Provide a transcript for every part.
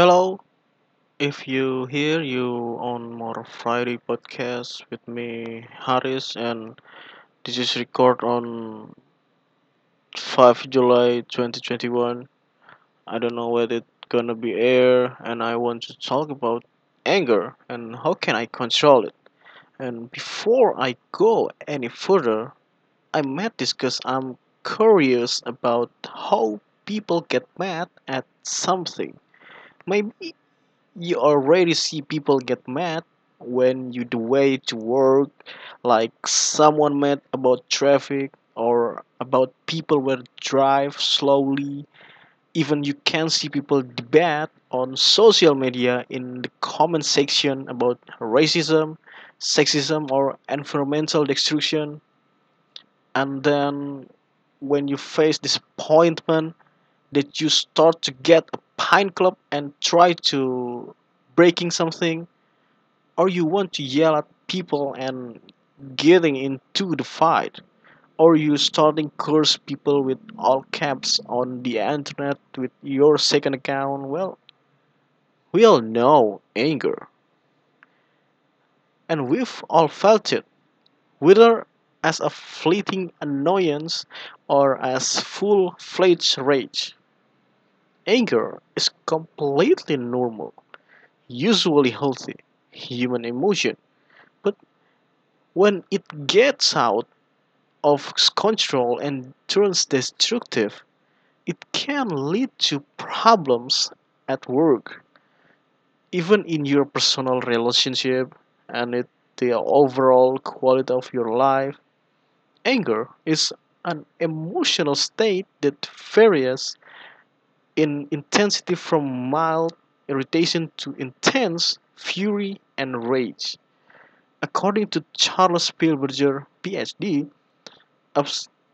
Hello, if you hear you on more Friday podcast with me Haris and this is record on 5 July 2021. I don't know whether it's gonna be air and I want to talk about anger and how can I control it. And before I go any further, I might discuss I'm curious about how people get mad at something. Maybe you already see people get mad when you the way to work like someone mad about traffic or about people will drive slowly. Even you can see people debate on social media in the comment section about racism sexism or environmental destruction. And then when you face disappointment that you start to get a pine club and try to breaking something or you want to yell at people and getting into the fight or you starting curse people with all caps on the internet with your second account well we all know anger. And we've all felt it whether as a fleeting annoyance or as full-fledged rage anger is completely normal usually healthy human emotion but when it gets out of control and turns destructive, it can lead to problems at work, even in your personal relationship and it, the overall quality of your life. Anger is an emotional state that varies in intensity from mild irritation to intense fury and rage. According to Charles Spielberger, PhD,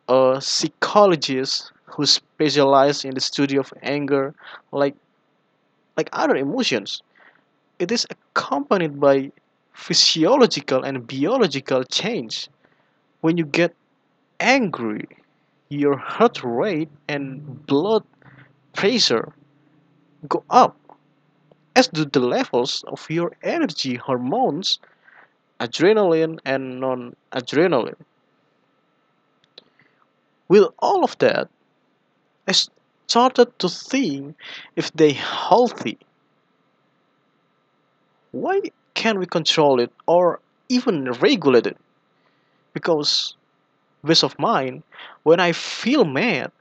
a psychologist who specializes in the study of anger like like other emotions it is accompanied by physiological and biological change when you get angry your heart rate and blood pressure go up as do the levels of your energy hormones adrenaline and noradrenaline with all of that i started to think if they healthy why can't we control it or even regulate it? Because peace of mind, when I feel mad,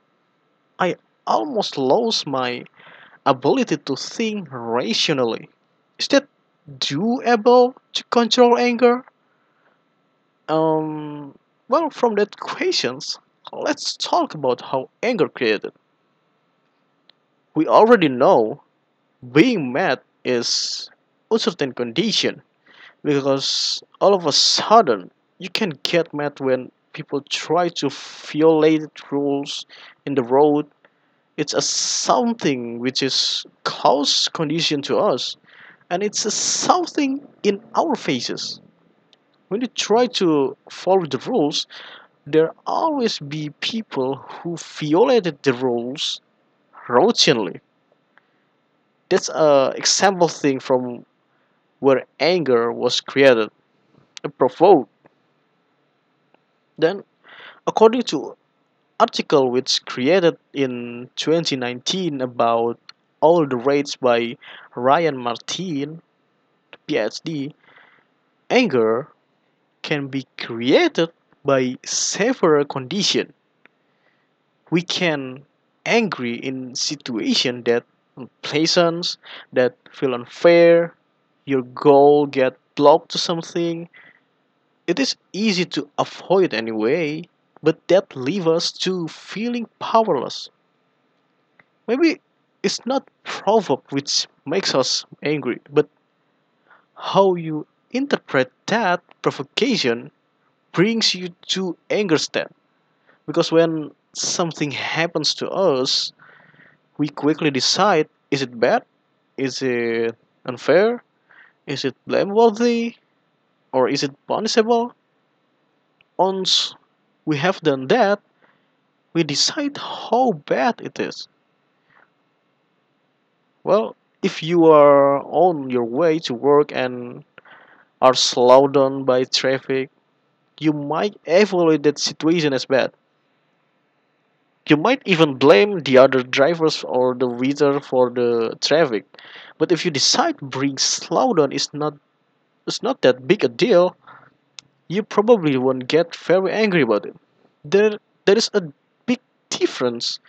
I almost lose my ability to think rationally. Is that doable to control anger? Um, well, from that questions, let's talk about how anger created. We already know being mad is a certain condition because all of a sudden you can get mad when people try to violate rules in the road it's a something which is close condition to us and it's a something in our faces. When you try to follow the rules there always be people who violated the rules routinely. That's a example thing from where anger was created and provoked. Then according to article which created in 2019 about all the Rage by Ryan Martin, PhD, anger can be created by several conditions. We can angry in situation that unpleasant, that feel unfair, your goal get blocked to something. It is easy to avoid anyway, but that leaves us to feeling powerless. Maybe it's not provoke which makes us angry, but how you interpret that provocation brings you to anger state. Because when something happens to us, we quickly decide is it bad? Is it unfair? Is it blameworthy? Or is it punishable? Once we have done that, we decide how bad it is. Well, If you are on your way to work and are slowed down by traffic, you might evaluate that situation as bad. You might even blame the other drivers or the weather for the traffic. But if you decide being slowed down is not is not that big a deal, you probably won't get very angry about it. There there is a big difference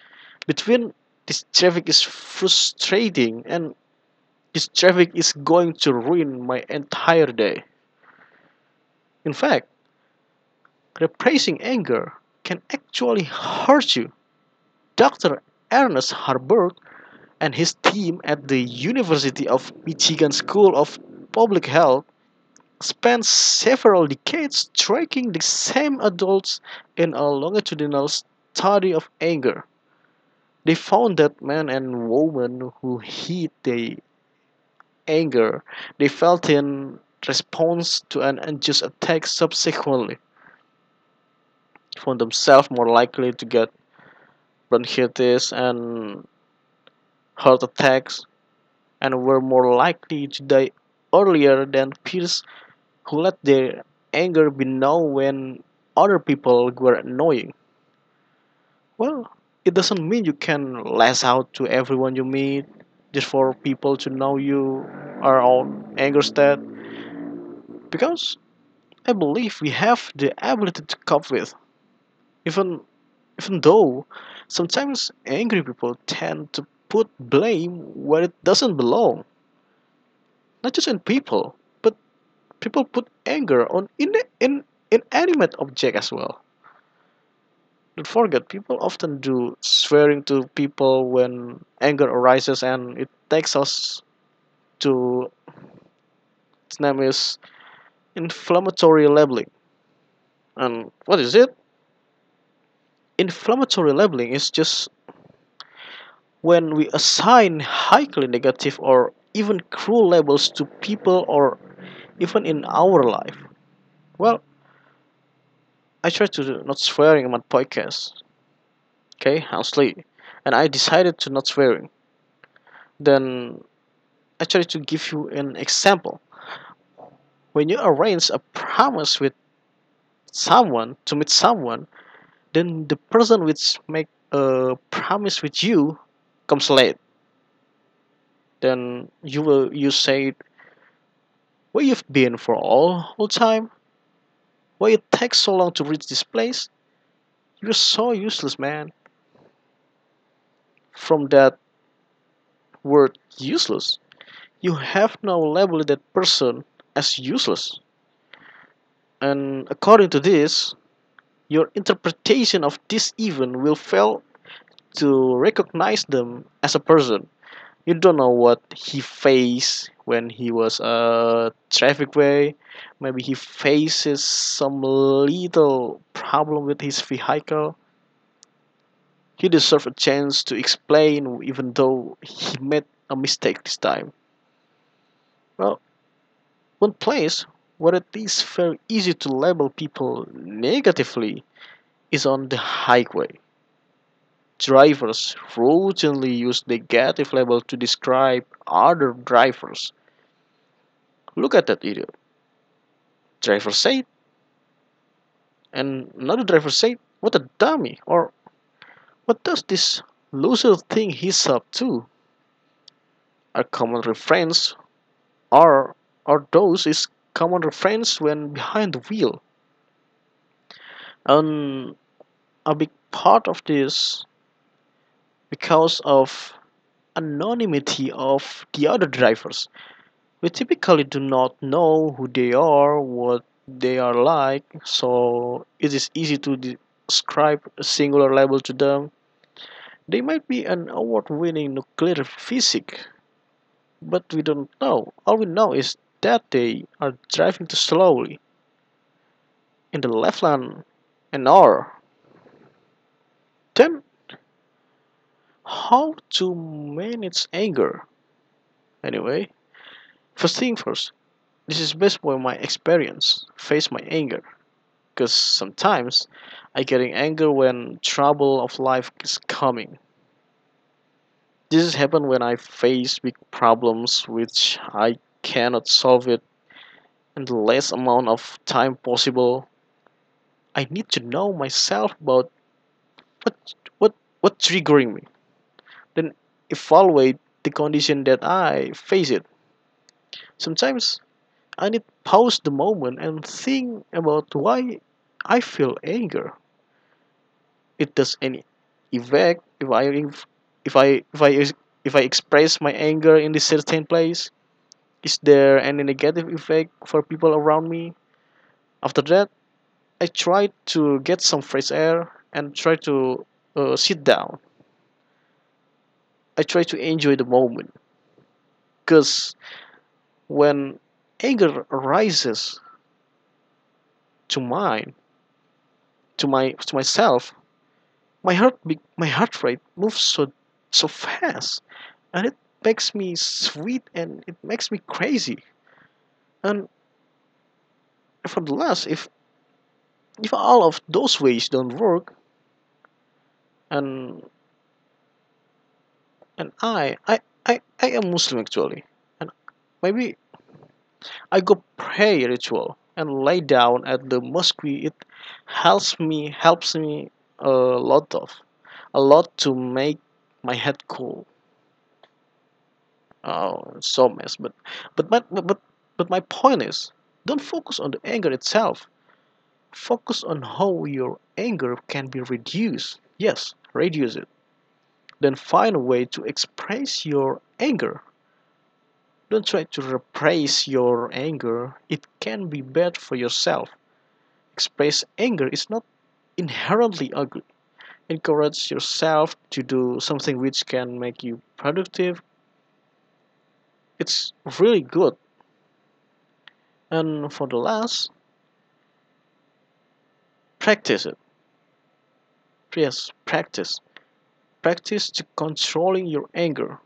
between this traffic is frustrating and this traffic is going to ruin my entire day. In fact, repressing anger can actually hurt you. Dr. Ernest Harburg and his team at the University of Michigan School of Public Health spent several decades tracking the same adults in a longitudinal study of anger. They found that men and women who hid their anger they felt in response to an unjust attack subsequently found themselves more likely to get bronchitis and heart attacks and were more likely to die earlier than peers who let their anger be known when other people were annoying. Well, it doesn't mean you can lash out to everyone you meet just for people to know you are on anger state because I believe we have the ability to cope with. Even even though sometimes angry people tend to put blame where it doesn't belong. Not just in people people put anger on in in inanimate object as well. Don't forget people often do swearing to people when anger arises and it takes us to its name is inflammatory labeling. And what is it? Inflammatory labeling is just when we assign highly negative or even cruel labels to people or even in our life. Well i try to not swearing in my podcast okay honestly and i decided to not swearing. Then i try to give you an example. When you arrange a promise with someone to meet someone then the person which make a promise with you comes late. Then you will you say where you've been for all whole time? Why it takes so long to reach this place? You're so useless man. From that word useless you have now labeled that person as useless. And according to this your interpretation of this event will fail to recognize them as a person. You don't know what he faced when he was a traffic way maybe he faces some little problem with his vehicle. He deserves a chance to explain even though he made a mistake this time. Well one place where it is very easy to label people negatively is on the highway. Drivers routinely use negative label to describe other drivers look at that idiot. Driver said and another driver said what a dummy or what does this loser think he's up to? A common reference are are those is common reference when behind the wheel. And a big part of this because of anonymity of the other drivers we typically do not know who they are what they are like so it is easy to describe a singular label to them. They might be an award-winning nuclear physic but we don't know. All we know is that they are driving too slowly in the left lane an hour. Then how to manage anger? Anyway first thing first this is based on my experience face my anger because sometimes i getting anger when trouble of life is coming This has happened when I face big problems which I cannot solve it in the less amount of time possible. I need to know myself about what what what triggering me. Then evaluate the condition that I face it. Sometimes I need pause the moment and think about why I feel anger. It does any effect if I if I if I if I express my anger in this certain place Is there any negative effect for people around me? After that, I try to get some fresh air and try to uh, sit down. I try to enjoy the moment because when anger arises to mine, to my to myself, my heart my heart rate moves so so fast, and it makes me sweet and it makes me crazy. And for the last, if if all of those ways don't work, and and I I I, I am Muslim actually, maybe I go pray ritual and lay down at the mosque. It helps me helps me a lot of a lot to make my head cool. Oh, so mess, but but but but but, but my point is, don't focus on the anger itself. Focus on how your anger can be reduced. Yes, reduce it. Then find a way to express your anger Don't try to repress your anger. It can be bad for yourself. Express anger is not inherently ugly. Encourage yourself to do something which can make you productive. It's really good. And for the last, practice it. Yes, practice. Practice to controlling your anger.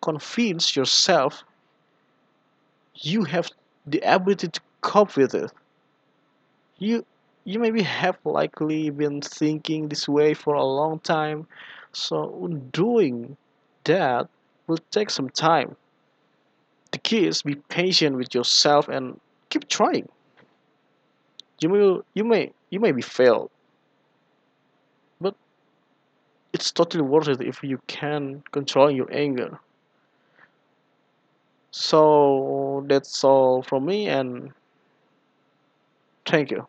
Convince yourself you have the ability to cope with it. You you maybe have likely been thinking this way for a long time, so doing that will take some time. The key is be patient with yourself and keep trying. You may you may you may be failed, but it's totally worth it if you can control your anger. So that's all from me and thank you.